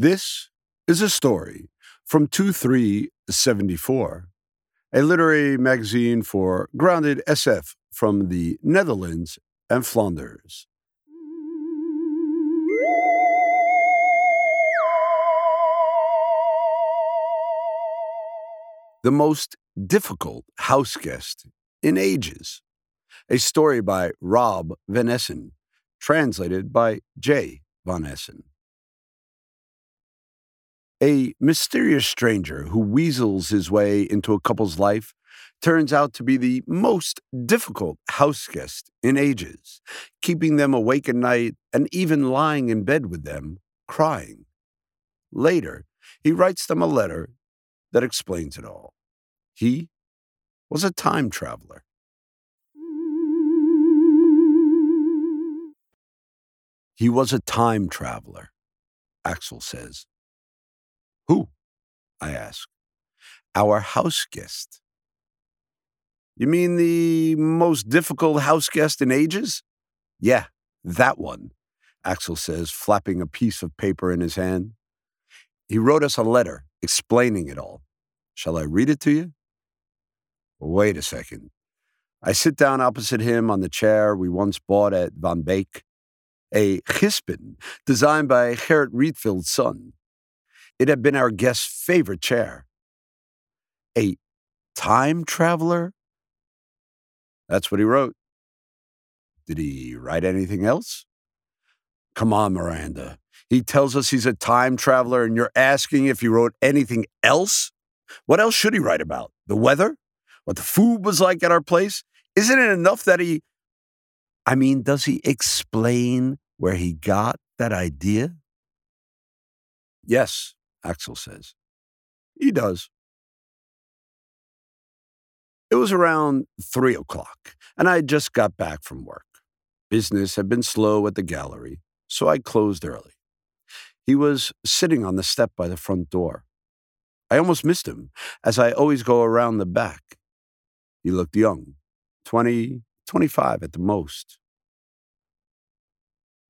This is a story from 2374, a literary magazine for grounded SF from the Netherlands and Flanders. The most difficult house guest in ages. A story by Rob Van Essen, translated by Jay Van Essen. A mysterious stranger who weasels his way into a couple's life turns out to be the most difficult house guest in ages, keeping them awake at night and even lying in bed with them, crying. Later, he writes them a letter that explains it all. He was a time traveler. He was a time traveler, Axel says. Who? I ask. Our house guest. You mean the most difficult house guest in ages? Yeah, that one, Axel says, flapping a piece of paper in his hand. He wrote us a letter explaining it all. Shall I read it to you? Wait a second. I sit down opposite him on the chair we once bought at Van Beek, a Gispen designed by Gerrit Rietveld's son. It had been our guest's favorite chair. A time traveler? That's what he wrote. Did he write anything else? Come on, Miranda. He tells us he's a time traveler, and you're asking if he wrote anything else? What else should he write about? The weather? what the food was like at our place? Isn't it enough that he. I mean, does he explain where he got that idea? Yes, Axel says. He does. It was around three o'clock, and I had just got back from work. Business had been slow at the gallery, so I closed early. He was sitting on the step by the front door. I almost missed him, as I always go around the back. He looked young, 20, 25 at the most.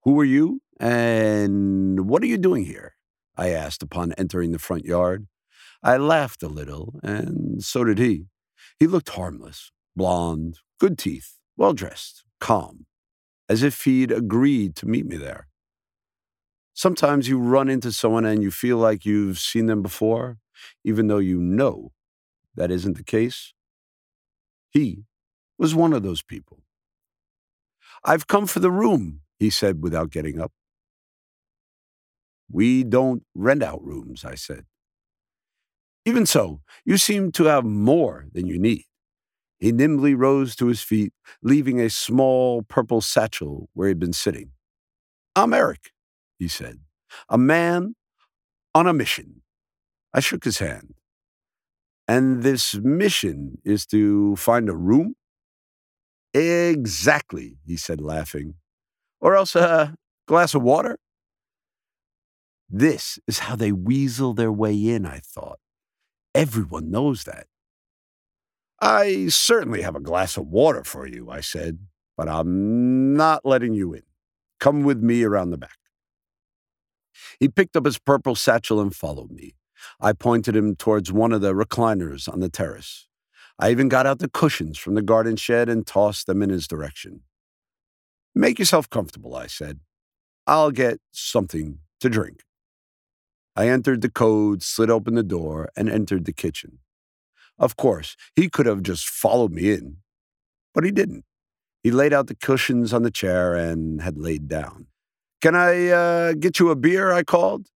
Who are you and what are you doing here? I asked upon entering the front yard. I laughed a little, and so did he. He looked harmless, blond, good teeth, well dressed, calm, as if he'd agreed to meet me there. Sometimes you run into someone and you feel like you've seen them before, even though you know that isn't the case. He was one of those people. I've come for the room, he said without getting up. We don't rent out rooms, I said. Even so, you seem to have more than you need. He nimbly rose to his feet, leaving a small purple satchel where he'd been sitting. I'm Eric, he said, a man on a mission. I shook his hand. And this mission is to find a room? Exactly, he said, laughing. Or else a glass of water? This is how they weasel their way in, I thought. Everyone knows that. I certainly have a glass of water for you, I said, but I'm not letting you in. Come with me around the back. He picked up his purple satchel and followed me. I pointed him towards one of the recliners on the terrace. I even got out the cushions from the garden shed and tossed them in his direction. Make yourself comfortable, I said. I'll get something to drink. I entered the code, slid open the door, and entered the kitchen. Of course, he could have just followed me in, but he didn't. He laid out the cushions on the chair and had laid down. Can I uh, get you a beer? I called.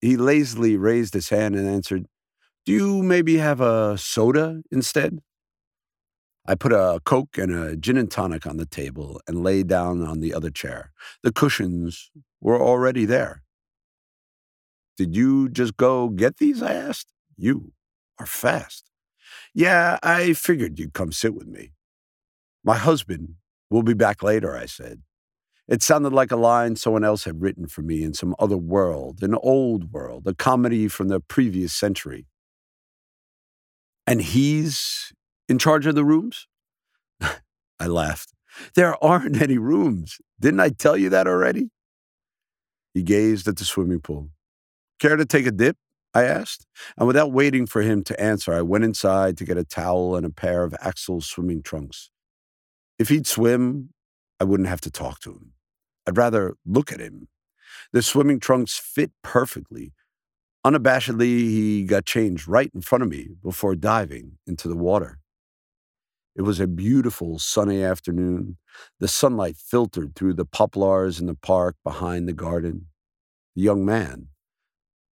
He lazily raised his hand and answered, Do you maybe have a soda instead? I put a Coke and a gin and tonic on the table and lay down on the other chair. The cushions were already there. Did you just go get these? I asked. You are fast. Yeah, I figured you'd come sit with me. My husband will be back later, I said. It sounded like a line someone else had written for me in some other world, an old world, a comedy from the previous century. And he's in charge of the rooms? I laughed. There aren't any rooms. Didn't I tell you that already? He gazed at the swimming pool. Care to take a dip? I asked. And without waiting for him to answer, I went inside to get a towel and a pair of Axel's swimming trunks. If he'd swim, I wouldn't have to talk to him. I'd rather look at him. The swimming trunks fit perfectly. Unabashedly, he got changed right in front of me before diving into the water. It was a beautiful sunny afternoon. The sunlight filtered through the poplars in the park behind the garden. The young man,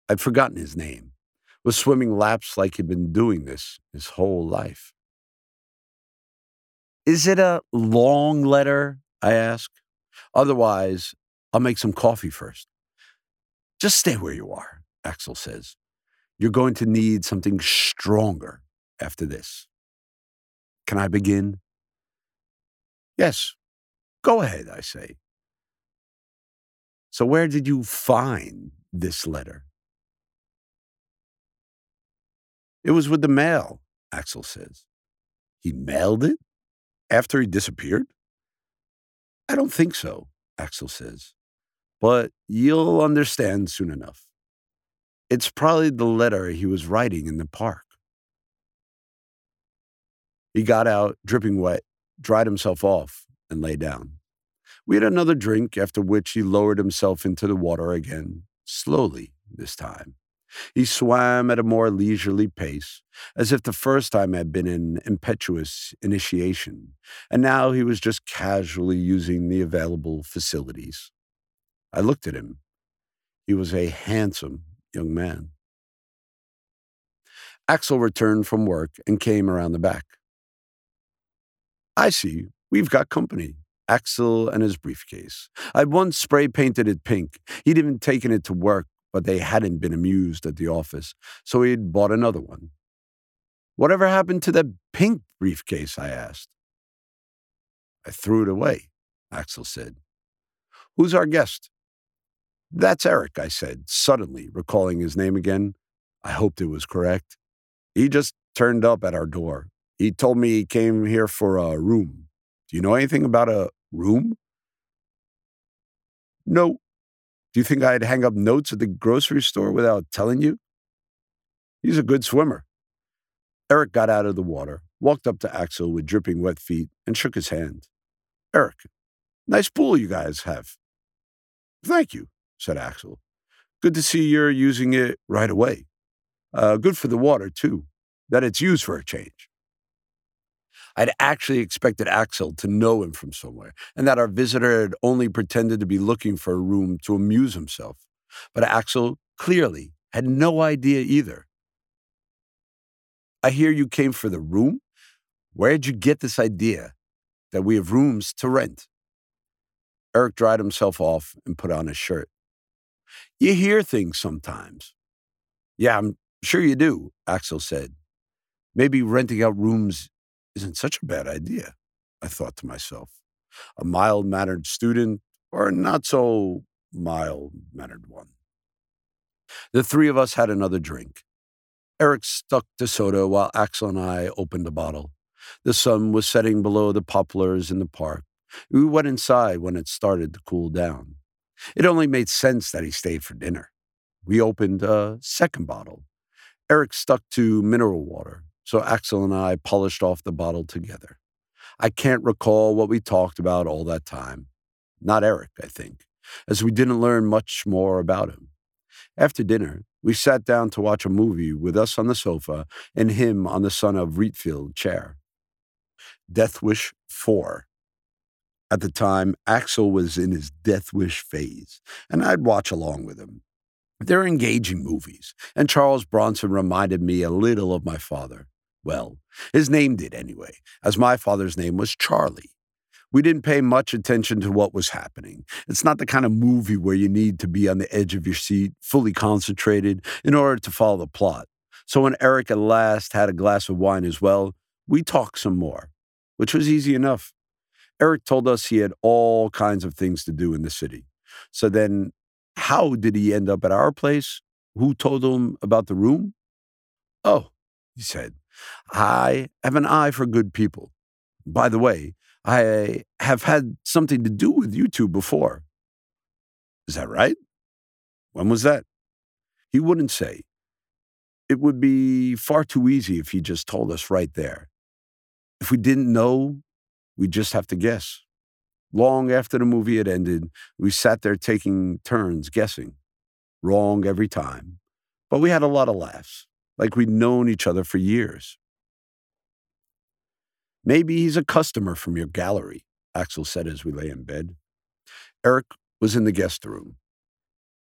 I'd forgotten his name, was swimming laps like he'd been doing this his whole life. Is it a long letter? I ask. Otherwise, I'll make some coffee first. Just stay where you are, Axel says. You're going to need something stronger after this. Can I begin? Yes. Go ahead, I say. So, where did you find this letter? It was with the mail, Axel says. He mailed it after he disappeared? I don't think so, Axel says. But you'll understand soon enough. It's probably the letter he was writing in the park. He got out, dripping wet, dried himself off, and lay down. We had another drink, after which he lowered himself into the water again, slowly this time. He swam at a more leisurely pace, as if the first time had been an impetuous initiation, and now he was just casually using the available facilities. I looked at him. He was a handsome young man. Axel returned from work and came around the back. I see. We've got company. Axel and his briefcase. I'd once spray painted it pink. He'd even taken it to work, but they hadn't been amused at the office, so he'd bought another one. Whatever happened to that pink briefcase? I asked. I threw it away, Axel said. Who's our guest? That's Eric, I said, suddenly recalling his name again. I hoped it was correct. He just turned up at our door. He told me he came here for a room. Do you know anything about a room? No. Do you think I'd hang up notes at the grocery store without telling you? He's a good swimmer. Eric got out of the water, walked up to Axel with dripping wet feet, and shook his hand. Eric, nice pool you guys have. Thank you, said Axel. Good to see you're using it right away. Uh, good for the water, too, that it's used for a change. I'd actually expected Axel to know him from somewhere, and that our visitor had only pretended to be looking for a room to amuse himself. But Axel clearly had no idea either. I hear you came for the room? Where'd you get this idea that we have rooms to rent? Eric dried himself off and put on his shirt. You hear things sometimes. Yeah, I'm sure you do, Axel said. Maybe renting out rooms isn't such a bad idea, I thought to myself. A mild mannered student or a not so mild mannered one. The three of us had another drink. Eric stuck to soda while Axel and I opened a bottle. The sun was setting below the poplars in the park. We went inside when it started to cool down. It only made sense that he stayed for dinner. We opened a second bottle. Eric stuck to mineral water, so Axel and I polished off the bottle together. I can't recall what we talked about all that time. Not Eric, I think, as we didn't learn much more about him. After dinner, we sat down to watch a movie with us on the sofa and him on the son of Rietveld chair. Death Wish 4. At the time, Axel was in his Death Wish phase, and I'd watch along with him. They're engaging movies, and Charles Bronson reminded me a little of my father. Well, his name did anyway, as my father's name was Charlie. We didn't pay much attention to what was happening. It's not the kind of movie where you need to be on the edge of your seat, fully concentrated, in order to follow the plot. So when Eric at last had a glass of wine as well, we talked some more, which was easy enough. Eric told us he had all kinds of things to do in the city. So then, how did he end up at our place? Who told him about the room? Oh, he said, I have an eye for good people. By the way, I have had something to do with you two before. Is that right? When was that? He wouldn't say. It would be far too easy if he just told us right there. If we didn't know, we'd just have to guess. Long after the movie had ended, we sat there taking turns guessing. Wrong every time. But we had a lot of laughs, like we'd known each other for years. Maybe he's a customer from your gallery, Axel said as we lay in bed. Eric was in the guest room.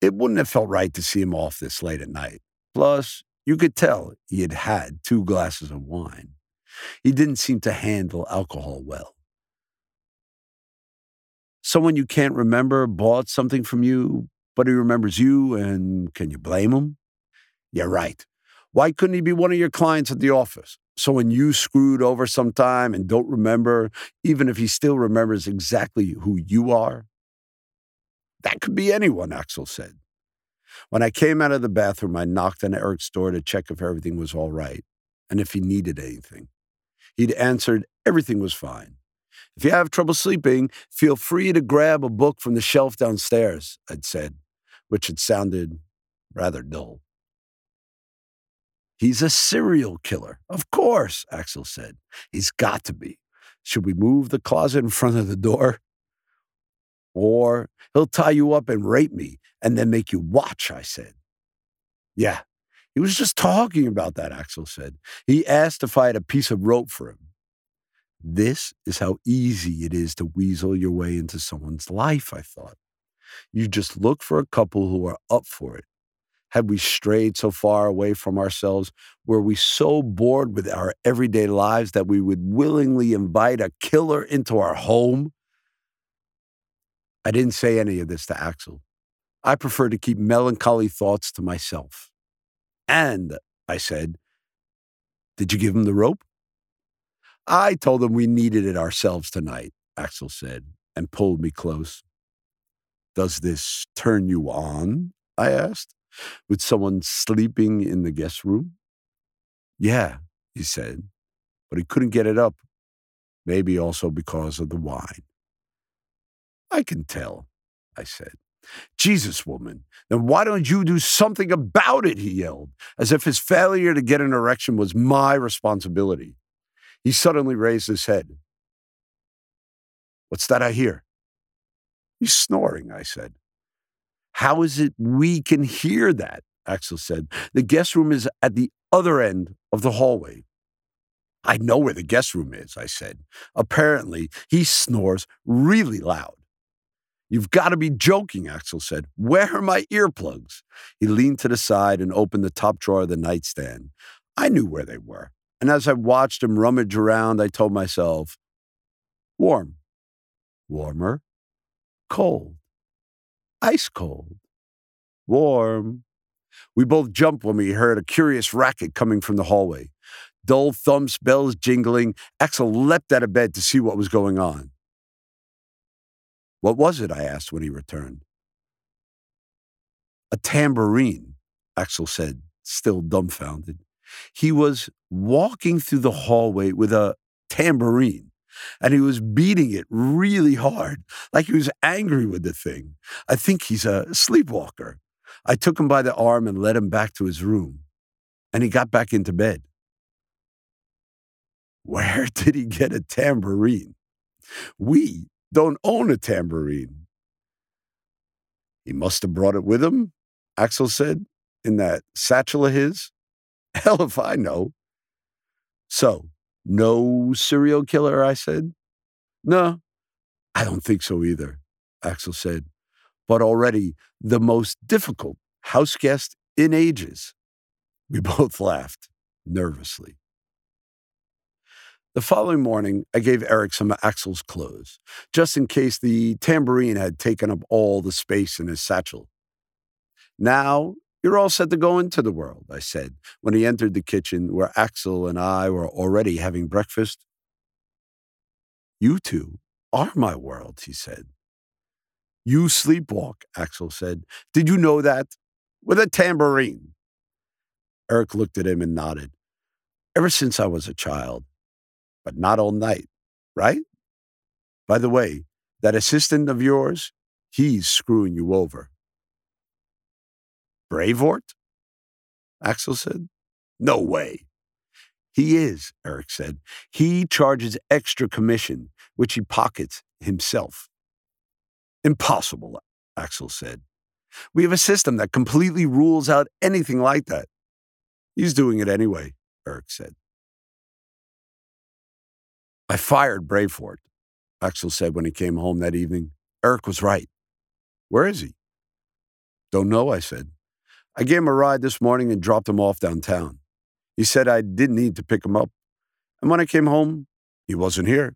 It wouldn't have felt right to see him off this late at night. Plus, you could tell he had had two glasses of wine. He didn't seem to handle alcohol well. Someone you can't remember bought something from you, but he remembers you, and can you blame him? Yeah, right. Why couldn't he be one of your clients at the office? So when you screwed over sometime and don't remember, even if he still remembers exactly who you are? That could be anyone, Axel said. When I came out of the bathroom, I knocked on Eric's door to check if everything was all right and if he needed anything. He'd answered everything was fine. If you have trouble sleeping, feel free to grab a book from the shelf downstairs, I'd said, which had sounded rather dull. He's a serial killer. Of course, Axel said. He's got to be. Should we move the closet in front of the door? Or he'll tie you up and rape me and then make you watch, I said. Yeah, he was just talking about that, Axel said. He asked if I had a piece of rope for him. This is how easy it is to weasel your way into someone's life, I thought. You just look for a couple who are up for it. Had we strayed so far away from ourselves? Were we so bored with our everyday lives that we would willingly invite a killer into our home? I didn't say any of this to Axel. I prefer to keep melancholy thoughts to myself. And I said, Did you give him the rope? I told him we needed it ourselves tonight, Axel said, and pulled me close. Does this turn you on? I asked, with someone sleeping in the guest room. Yeah, he said, but he couldn't get it up, maybe also because of the wine. I can tell, I said. Jesus, woman, then why don't you do something about it? He yelled, as if his failure to get an erection was my responsibility. He suddenly raised his head. What's that I hear? He's snoring, I said. How is it we can hear that? Axel said. The guest room is at the other end of the hallway. I know where the guest room is, I said. Apparently, he snores really loud. You've got to be joking, Axel said. Where are my earplugs? He leaned to the side and opened the top drawer of the nightstand. I knew where they were. And as I watched him rummage around, I told myself, warm, warmer, cold, ice cold, warm. We both jumped when we heard a curious racket coming from the hallway. Dull thumps, bells jingling. Axel leapt out of bed to see what was going on. What was it? I asked when he returned. A tambourine, Axel said, still dumbfounded. He was walking through the hallway with a tambourine and he was beating it really hard, like he was angry with the thing. I think he's a sleepwalker. I took him by the arm and led him back to his room, and he got back into bed. Where did he get a tambourine? We don't own a tambourine. He must have brought it with him, Axel said, in that satchel of his. Hell if I know. So, no serial killer, I said. No, I don't think so either, Axel said. But already the most difficult house guest in ages. We both laughed nervously. The following morning, I gave Eric some of Axel's clothes, just in case the tambourine had taken up all the space in his satchel. Now you're all set to go into the world, I said, when he entered the kitchen where Axel and I were already having breakfast. You two are my world, he said. You sleepwalk, Axel said. Did you know that? With a tambourine. Eric looked at him and nodded. Ever since I was a child, but not all night, right? By the way, that assistant of yours, he's screwing you over. Bravort? Axel said. No way. He is, Eric said. He charges extra commission, which he pockets himself. Impossible, Axel said. We have a system that completely rules out anything like that. He's doing it anyway, Eric said. I fired Brayfort, Axel said when he came home that evening. Eric was right. Where is he? Don't know, I said. I gave him a ride this morning and dropped him off downtown. He said I didn't need to pick him up. And when I came home, he wasn't here.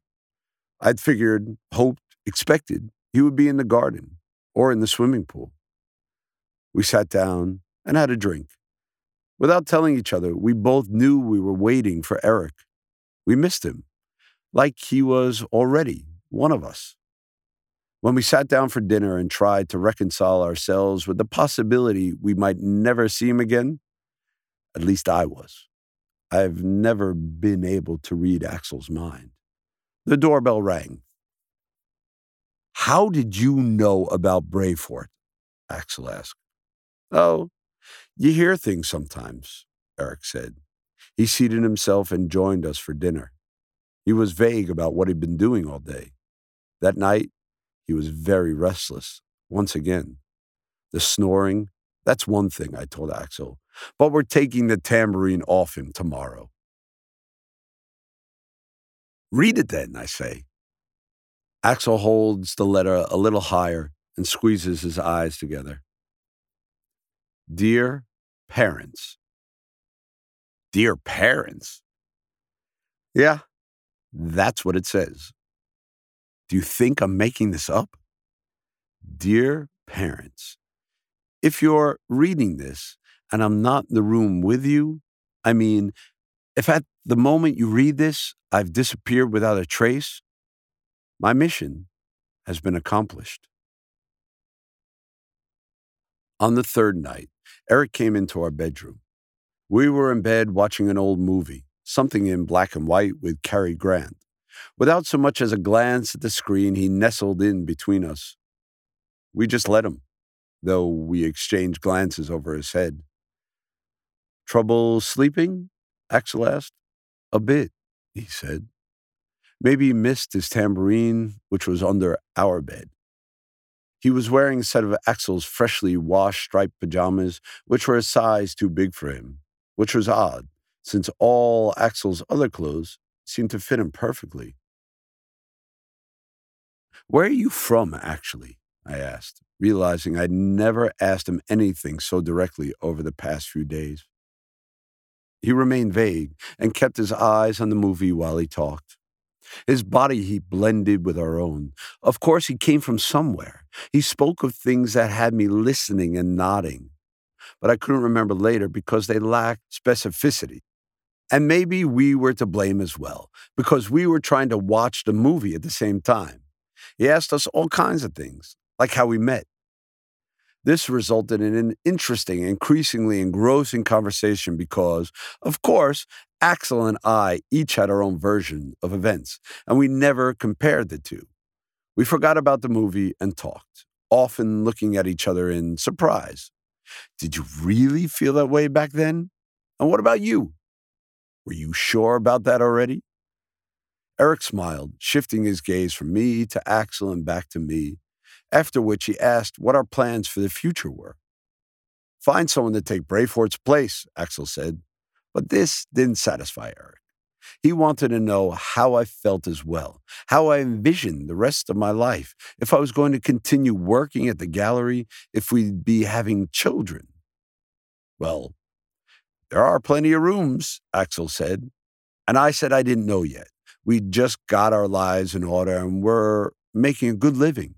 I'd figured, hoped, expected he would be in the garden or in the swimming pool. We sat down and had a drink. Without telling each other, we both knew we were waiting for Eric. We missed him, like he was already one of us. When we sat down for dinner and tried to reconcile ourselves with the possibility we might never see him again, at least I was. I've never been able to read Axel's mind. The doorbell rang. How did you know about Brayfort? Axel asked. Oh, you hear things sometimes, Eric said. He seated himself and joined us for dinner. He was vague about what he'd been doing all day. That night, he was very restless, once again. The snoring, that's one thing, I told Axel, but we're taking the tambourine off him tomorrow. Read it then, I say. Axel holds the letter a little higher and squeezes his eyes together. Dear parents. Dear parents? Yeah, that's what it says. Do you think I'm making this up? Dear parents, if you're reading this and I'm not in the room with you, I mean, if at the moment you read this, I've disappeared without a trace, my mission has been accomplished. On the third night, Eric came into our bedroom. We were in bed watching an old movie, something in black and white with Cary Grant. Without so much as a glance at the screen, he nestled in between us. We just let him though we exchanged glances over his head. Trouble sleeping? Axel asked. A bit, he said. Maybe he missed his tambourine, which was under our bed. He was wearing a set of Axel's freshly washed striped pajamas, which were a size too big for him, which was odd, since all Axel's other clothes seemed to fit him perfectly. Where are you from, actually? I asked, realizing I'd never asked him anything so directly over the past few days. He remained vague and kept his eyes on the movie while he talked. His body heat blended with our own. Of course, he came from somewhere. He spoke of things that had me listening and nodding, but I couldn't remember later because they lacked specificity. And maybe we were to blame as well, because we were trying to watch the movie at the same time. He asked us all kinds of things, like how we met. This resulted in an interesting, increasingly engrossing conversation because, of course, Axel and I each had our own version of events, and we never compared the two. We forgot about the movie and talked, often looking at each other in surprise. Did you really feel that way back then? And what about you? Were you sure about that already? Eric smiled, shifting his gaze from me to Axel and back to me, after which he asked what our plans for the future were. Find someone to take Brayfort's place, Axel said. But this didn't satisfy Eric. He wanted to know how I felt as well, how I envisioned the rest of my life, if I was going to continue working at the gallery, if we'd be having children. Well, there are plenty of rooms, Axel said. And I said I didn't know yet. We'd just got our lives in order and we're making a good living.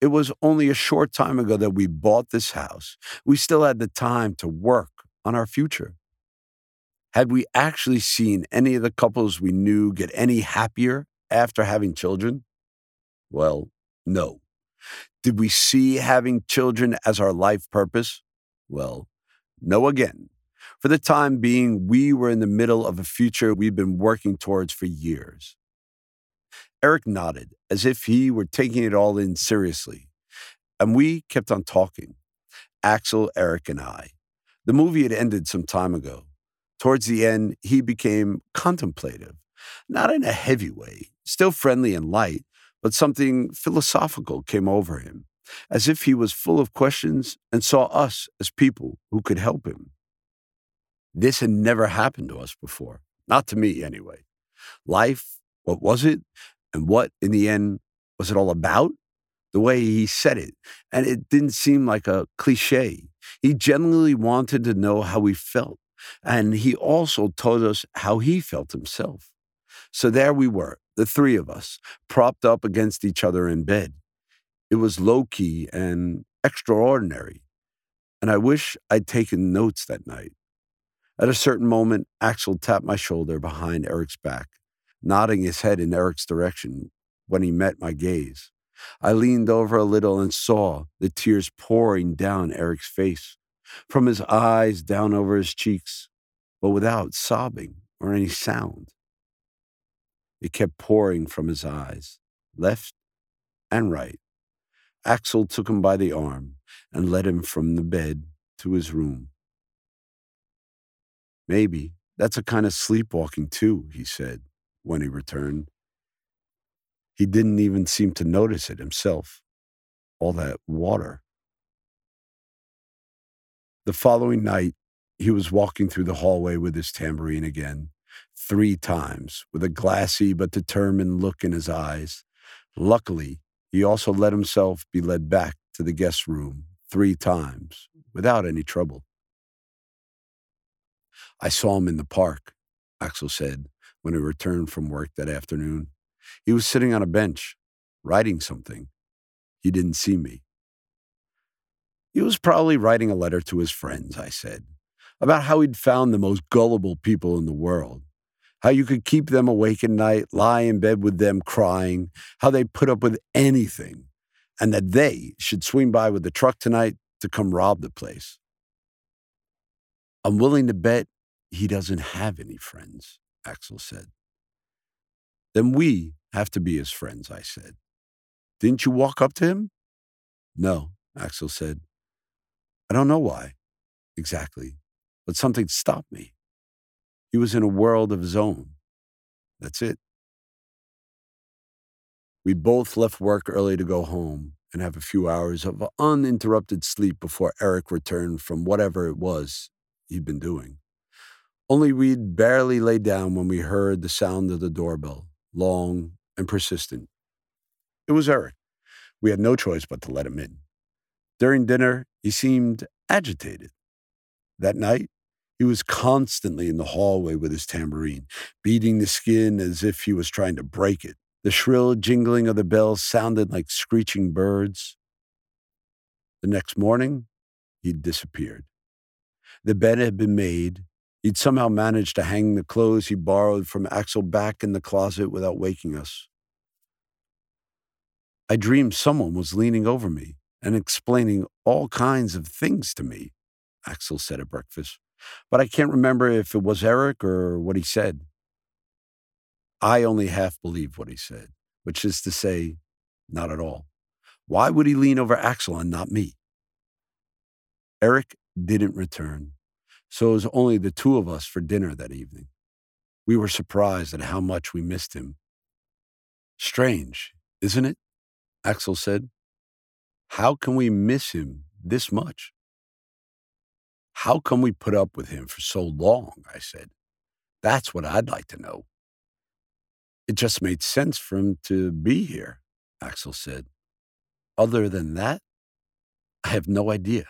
It was only a short time ago that we bought this house. We still had the time to work on our future. Had we actually seen any of the couples we knew get any happier after having children? Well, no. Did we see having children as our life purpose? Well, no again. For the time being, we were in the middle of a future we'd been working towards for years. Eric nodded, as if he were taking it all in seriously. And we kept on talking Axel, Eric, and I. The movie had ended some time ago. Towards the end, he became contemplative, not in a heavy way, still friendly and light, but something philosophical came over him, as if he was full of questions and saw us as people who could help him. This had never happened to us before, not to me anyway. Life, what was it? And what, in the end, was it all about? The way he said it. And it didn't seem like a cliche. He genuinely wanted to know how we felt. And he also told us how he felt himself. So there we were, the three of us, propped up against each other in bed. It was low key and extraordinary. And I wish I'd taken notes that night. At a certain moment, Axel tapped my shoulder behind Eric's back, nodding his head in Eric's direction when he met my gaze. I leaned over a little and saw the tears pouring down Eric's face, from his eyes down over his cheeks, but without sobbing or any sound. It kept pouring from his eyes, left and right. Axel took him by the arm and led him from the bed to his room. Maybe that's a kind of sleepwalking too, he said when he returned. He didn't even seem to notice it himself. All that water. The following night, he was walking through the hallway with his tambourine again, three times, with a glassy but determined look in his eyes. Luckily, he also let himself be led back to the guest room three times without any trouble. I saw him in the park, Axel said when he returned from work that afternoon. He was sitting on a bench, writing something. He didn't see me. He was probably writing a letter to his friends, I said, about how he'd found the most gullible people in the world, how you could keep them awake at night, lie in bed with them crying, how they put up with anything, and that they should swing by with the truck tonight to come rob the place. I'm willing to bet he doesn't have any friends, Axel said. Then we have to be his friends, I said. Didn't you walk up to him? No, Axel said. I don't know why exactly, but something stopped me. He was in a world of his own. That's it. We both left work early to go home and have a few hours of uninterrupted sleep before Eric returned from whatever it was he'd been doing. Only we'd barely lay down when we heard the sound of the doorbell, long and persistent. It was Eric. We had no choice but to let him in. During dinner, he seemed agitated. That night, he was constantly in the hallway with his tambourine, beating the skin as if he was trying to break it. The shrill jingling of the bells sounded like screeching birds. The next morning, he'd disappeared. The bed had been made, He'd somehow managed to hang the clothes he borrowed from Axel back in the closet without waking us. I dreamed someone was leaning over me and explaining all kinds of things to me, Axel said at breakfast. But I can't remember if it was Eric or what he said. I only half believed what he said, which is to say, not at all. Why would he lean over Axel and not me? Eric didn't return. So it was only the two of us for dinner that evening. We were surprised at how much we missed him. Strange, isn't it? Axel said. How can we miss him this much? How come we put up with him for so long? I said. That's what I'd like to know. It just made sense for him to be here, Axel said. Other than that, I have no idea.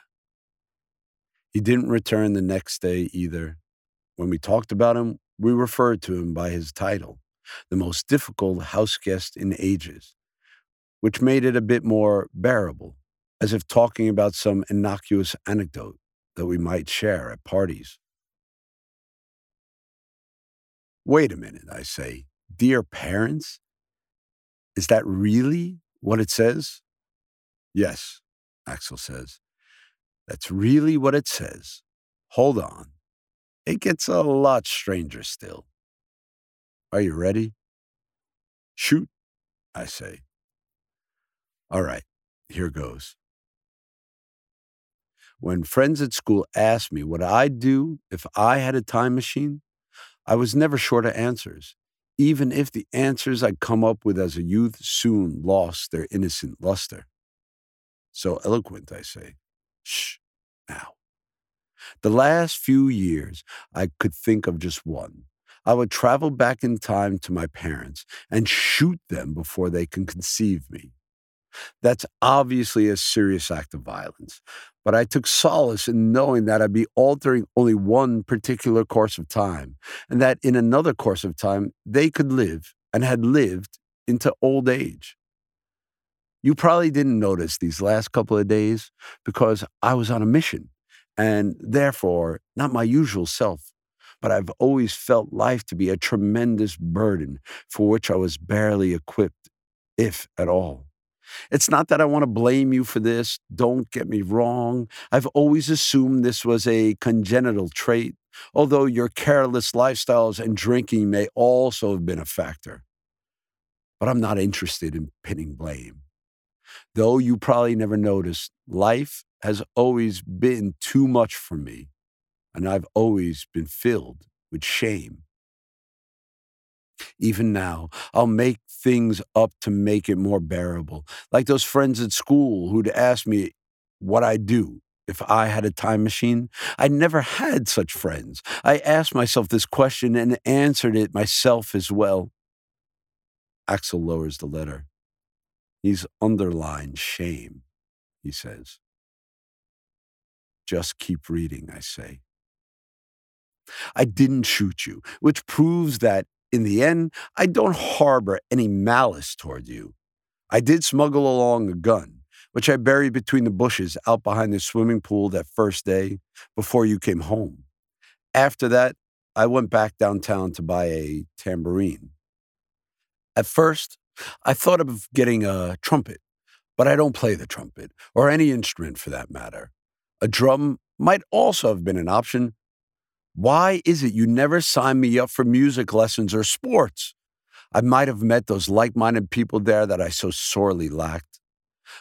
He didn't return the next day either. When we talked about him, we referred to him by his title, the most difficult house guest in ages, which made it a bit more bearable, as if talking about some innocuous anecdote that we might share at parties. Wait a minute, I say. Dear parents? Is that really what it says? Yes, Axel says. That's really what it says. Hold on. It gets a lot stranger still. Are you ready? Shoot, I say. All right, here goes. When friends at school asked me what I'd do if I had a time machine, I was never short of answers, even if the answers I'd come up with as a youth soon lost their innocent luster. So eloquent, I say. Shh, now. The last few years, I could think of just one. I would travel back in time to my parents and shoot them before they can conceive me. That's obviously a serious act of violence, but I took solace in knowing that I'd be altering only one particular course of time, and that in another course of time, they could live and had lived into old age. You probably didn't notice these last couple of days because I was on a mission and therefore not my usual self. But I've always felt life to be a tremendous burden for which I was barely equipped, if at all. It's not that I want to blame you for this. Don't get me wrong. I've always assumed this was a congenital trait, although your careless lifestyles and drinking may also have been a factor. But I'm not interested in pinning blame. Though you probably never noticed, life has always been too much for me, and I've always been filled with shame. Even now, I'll make things up to make it more bearable. Like those friends at school who'd ask me what I'd do if I had a time machine. I never had such friends. I asked myself this question and answered it myself as well. Axel lowers the letter. He's underlined shame, he says. Just keep reading, I say. I didn't shoot you, which proves that in the end, I don't harbor any malice toward you. I did smuggle along a gun, which I buried between the bushes out behind the swimming pool that first day before you came home. After that, I went back downtown to buy a tambourine. At first, I thought of getting a trumpet, but I don't play the trumpet, or any instrument for that matter. A drum might also have been an option, why is it you never sign me up for music lessons or sports? I might have met those like minded people there that I so sorely lacked.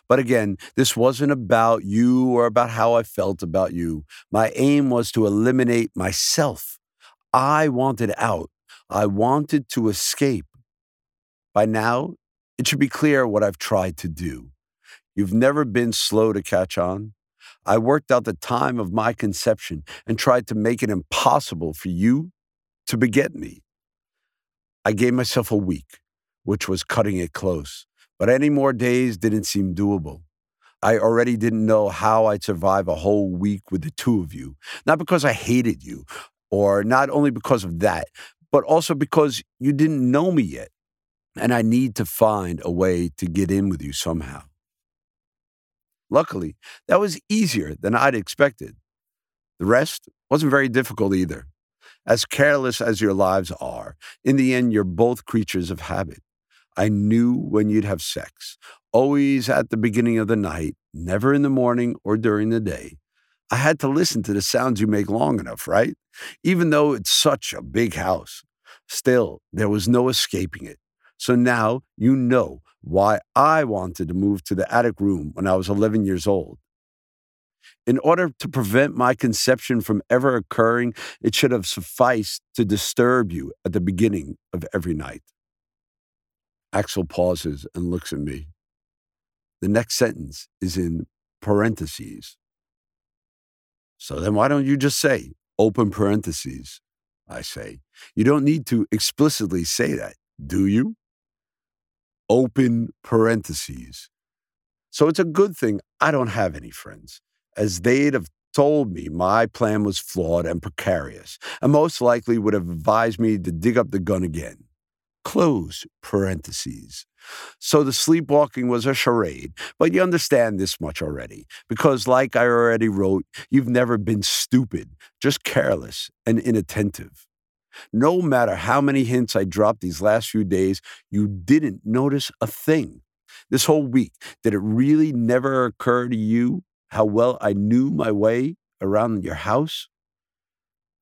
But again, this wasn't about you or about how I felt about you. My aim was to eliminate myself. I wanted out. I wanted to escape. By now, it should be clear what I've tried to do. You've never been slow to catch on. I worked out the time of my conception and tried to make it impossible for you to beget me. I gave myself a week, which was cutting it close, but any more days didn't seem doable. I already didn't know how I'd survive a whole week with the two of you, not because I hated you, or not only because of that, but also because you didn't know me yet, and I need to find a way to get in with you somehow. Luckily, that was easier than I'd expected. The rest wasn't very difficult either. As careless as your lives are, in the end, you're both creatures of habit. I knew when you'd have sex, always at the beginning of the night, never in the morning or during the day. I had to listen to the sounds you make long enough, right? Even though it's such a big house. Still, there was no escaping it. So now you know why I wanted to move to the attic room when I was 11 years old. In order to prevent my conception from ever occurring, it should have sufficed to disturb you at the beginning of every night. Axel pauses and looks at me. The next sentence is in parentheses. So then why don't you just say open parentheses? I say. You don't need to explicitly say that, do you? Open parentheses. So it's a good thing I don't have any friends, as they'd have told me my plan was flawed and precarious, and most likely would have advised me to dig up the gun again. Close parentheses. So the sleepwalking was a charade, but you understand this much already, because like I already wrote, you've never been stupid, just careless and inattentive. No matter how many hints I dropped these last few days, you didn't notice a thing. This whole week, did it really never occur to you how well I knew my way around your house?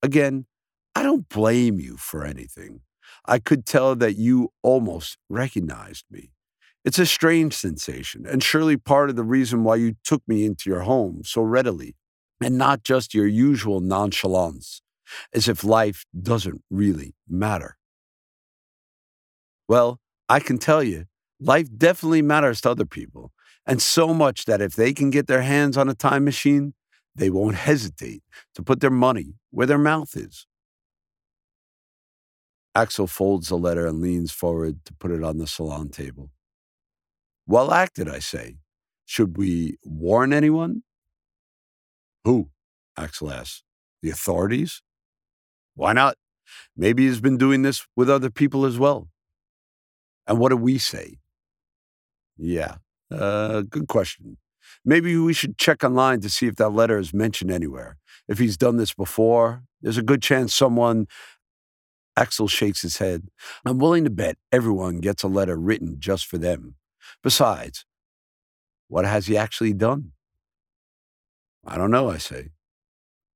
Again, I don't blame you for anything. I could tell that you almost recognized me. It's a strange sensation, and surely part of the reason why you took me into your home so readily. and not just your usual nonchalance, as if life doesn't really matter. Well, I can tell you, life definitely matters to other people, and so much that if they can get their hands on a time machine, they won't hesitate to put their money where their mouth is. Axel folds the letter and leans forward to put it on the salon table. Well acted, I say. Should we warn anyone? Who? Axel asks. The authorities? Why not? Maybe he's been doing this with other people as well. And what do we say? Yeah, uh, good question. Maybe we should check online to see if that letter is mentioned anywhere. If he's done this before, there's a good chance someone. Axel shakes his head. I'm willing to bet everyone gets a letter written just for them. Besides, what has he actually done? I don't know, I say.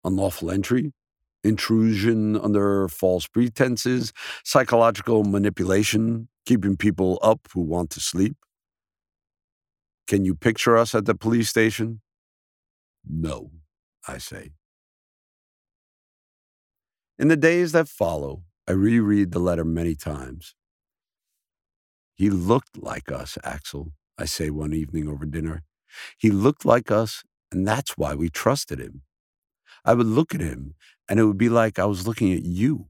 Unlawful entry, intrusion under false pretenses, psychological manipulation, keeping people up who want to sleep. Can you picture us at the police station? No, I say. In the days that follow, I reread the letter many times. He looked like us, Axel, I say one evening over dinner. He looked like us, and that's why we trusted him. I would look at him, and it would be like I was looking at you.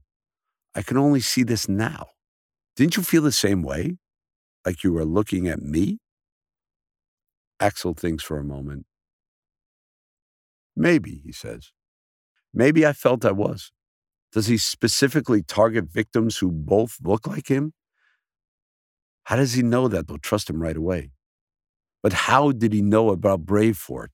I can only see this now. Didn't you feel the same way? Like you were looking at me? Axel thinks for a moment. Maybe, he says. Maybe I felt I was. Does he specifically target victims who both look like him? How does he know that they'll trust him right away? But how did he know about Bravefort?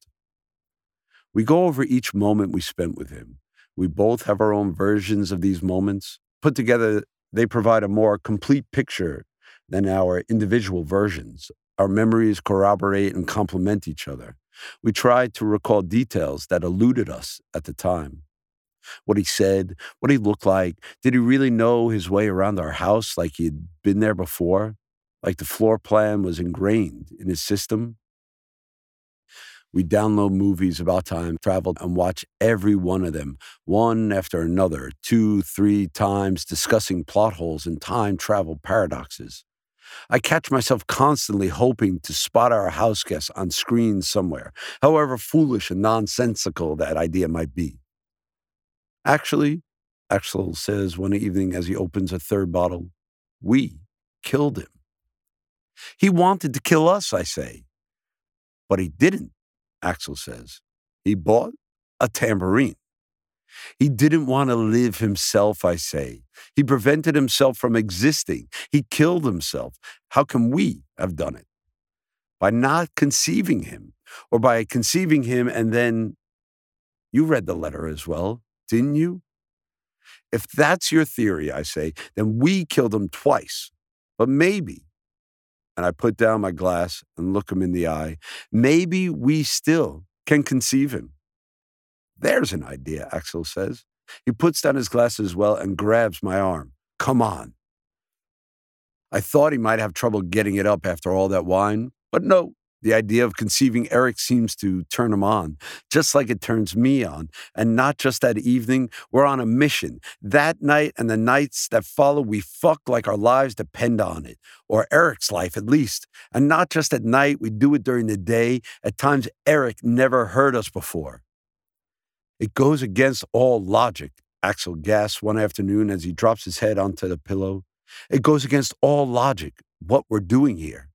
We go over each moment we spent with him. We both have our own versions of these moments. Put together, they provide a more complete picture than our individual versions. Our memories corroborate and complement each other. We try to recall details that eluded us at the time. What he said, what he looked like. Did he really know his way around our house like he'd been there before? Like the floor plan was ingrained in his system? We download movies about time travel and watch every one of them, one after another, two, three times, discussing plot holes and time travel paradoxes. I catch myself constantly hoping to spot our house guests on screen somewhere, however foolish and nonsensical that idea might be. Actually, Axel says one evening as he opens a third bottle, we killed him. He wanted to kill us, I say. But he didn't. Axel says. He bought a tambourine. He didn't want to live himself, I say. He prevented himself from existing. He killed himself. How can we have done it? By not conceiving him, or by conceiving him and then. You read the letter as well, didn't you? If that's your theory, I say, then we killed him twice. But maybe, and I put down my glass and look him in the eye. Maybe we still can conceive him. There's an idea, Axel says. He puts down his glass as well and grabs my arm. Come on. I thought he might have trouble getting it up after all that wine, but no, the idea of conceiving Eric seems to turn him on, just like it turns me on. And not just that evening, we're on a mission. That night and the nights that follow, we fuck like our lives depend on it, or Eric's life at least. And not just at night, we do it during the day. At times, Eric never heard us before. It goes against all logic, Axel gasps one afternoon as he drops his head onto the pillow. It goes against all logic, what we're doing here.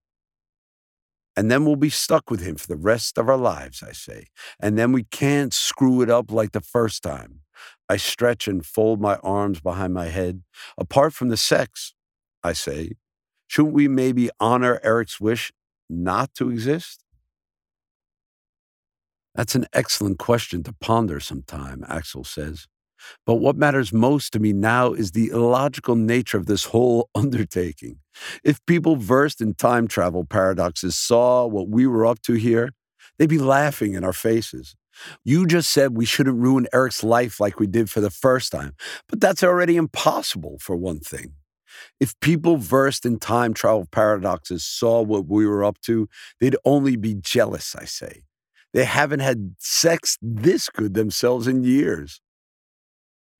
And then we'll be stuck with him for the rest of our lives, I say. And then we can't screw it up like the first time. I stretch and fold my arms behind my head. Apart from the sex, I say, shouldn't we maybe honor Eric's wish not to exist? That's an excellent question to ponder sometime, Axel says. But what matters most to me now is the illogical nature of this whole undertaking. If people versed in time travel paradoxes saw what we were up to here, they'd be laughing in our faces. You just said we shouldn't ruin Eric's life like we did for the first time, but that's already impossible, for one thing. If people versed in time travel paradoxes saw what we were up to, they'd only be jealous, I say. They haven't had sex this good themselves in years.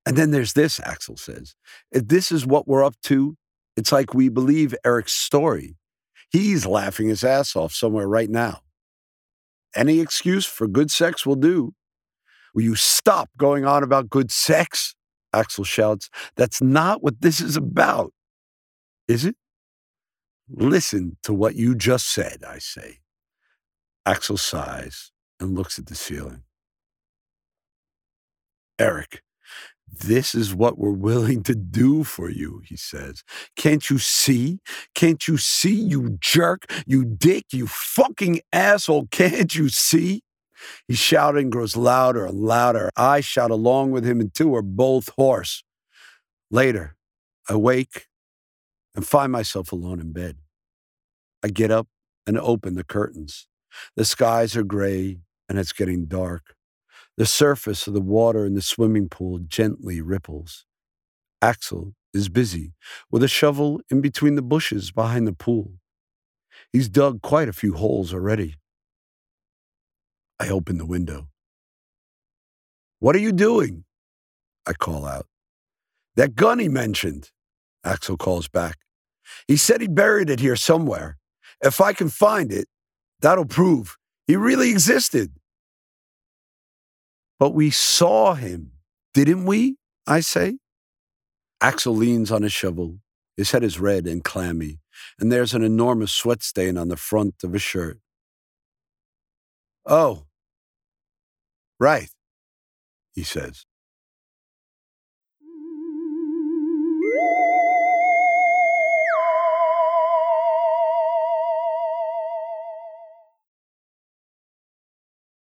And then there's this, Axel says. If this is what we're up to, it's like we believe Eric's story. He's laughing his ass off somewhere right now. Any excuse for good sex will do. Will you stop going on about good sex? Axel shouts. That's not what this is about. Is it? Listen to what you just said, I say. Axel sighs and looks at the ceiling. Eric, this is what we're willing to do for you, he says. Can't you see? Can't you see, you jerk? You dick, you fucking asshole. Can't you see? He's shouting grows louder and louder. I shout along with him, and two are both hoarse. Later, I wake and find myself alone in bed. I get up and open the curtains. The skies are gray and it's getting dark. The surface of the water in the swimming pool gently ripples. Axel is busy with a shovel in between the bushes behind the pool. He's dug quite a few holes already. I open the window. What are you doing? I call out. That gun he mentioned, Axel calls back. He said he buried it here somewhere. If I can find it, that'll prove he really existed. But we saw him, didn't we? I say. Axel leans on his shovel. His head is red and clammy, and there's an enormous sweat stain on the front of his shirt. Oh, right, he says.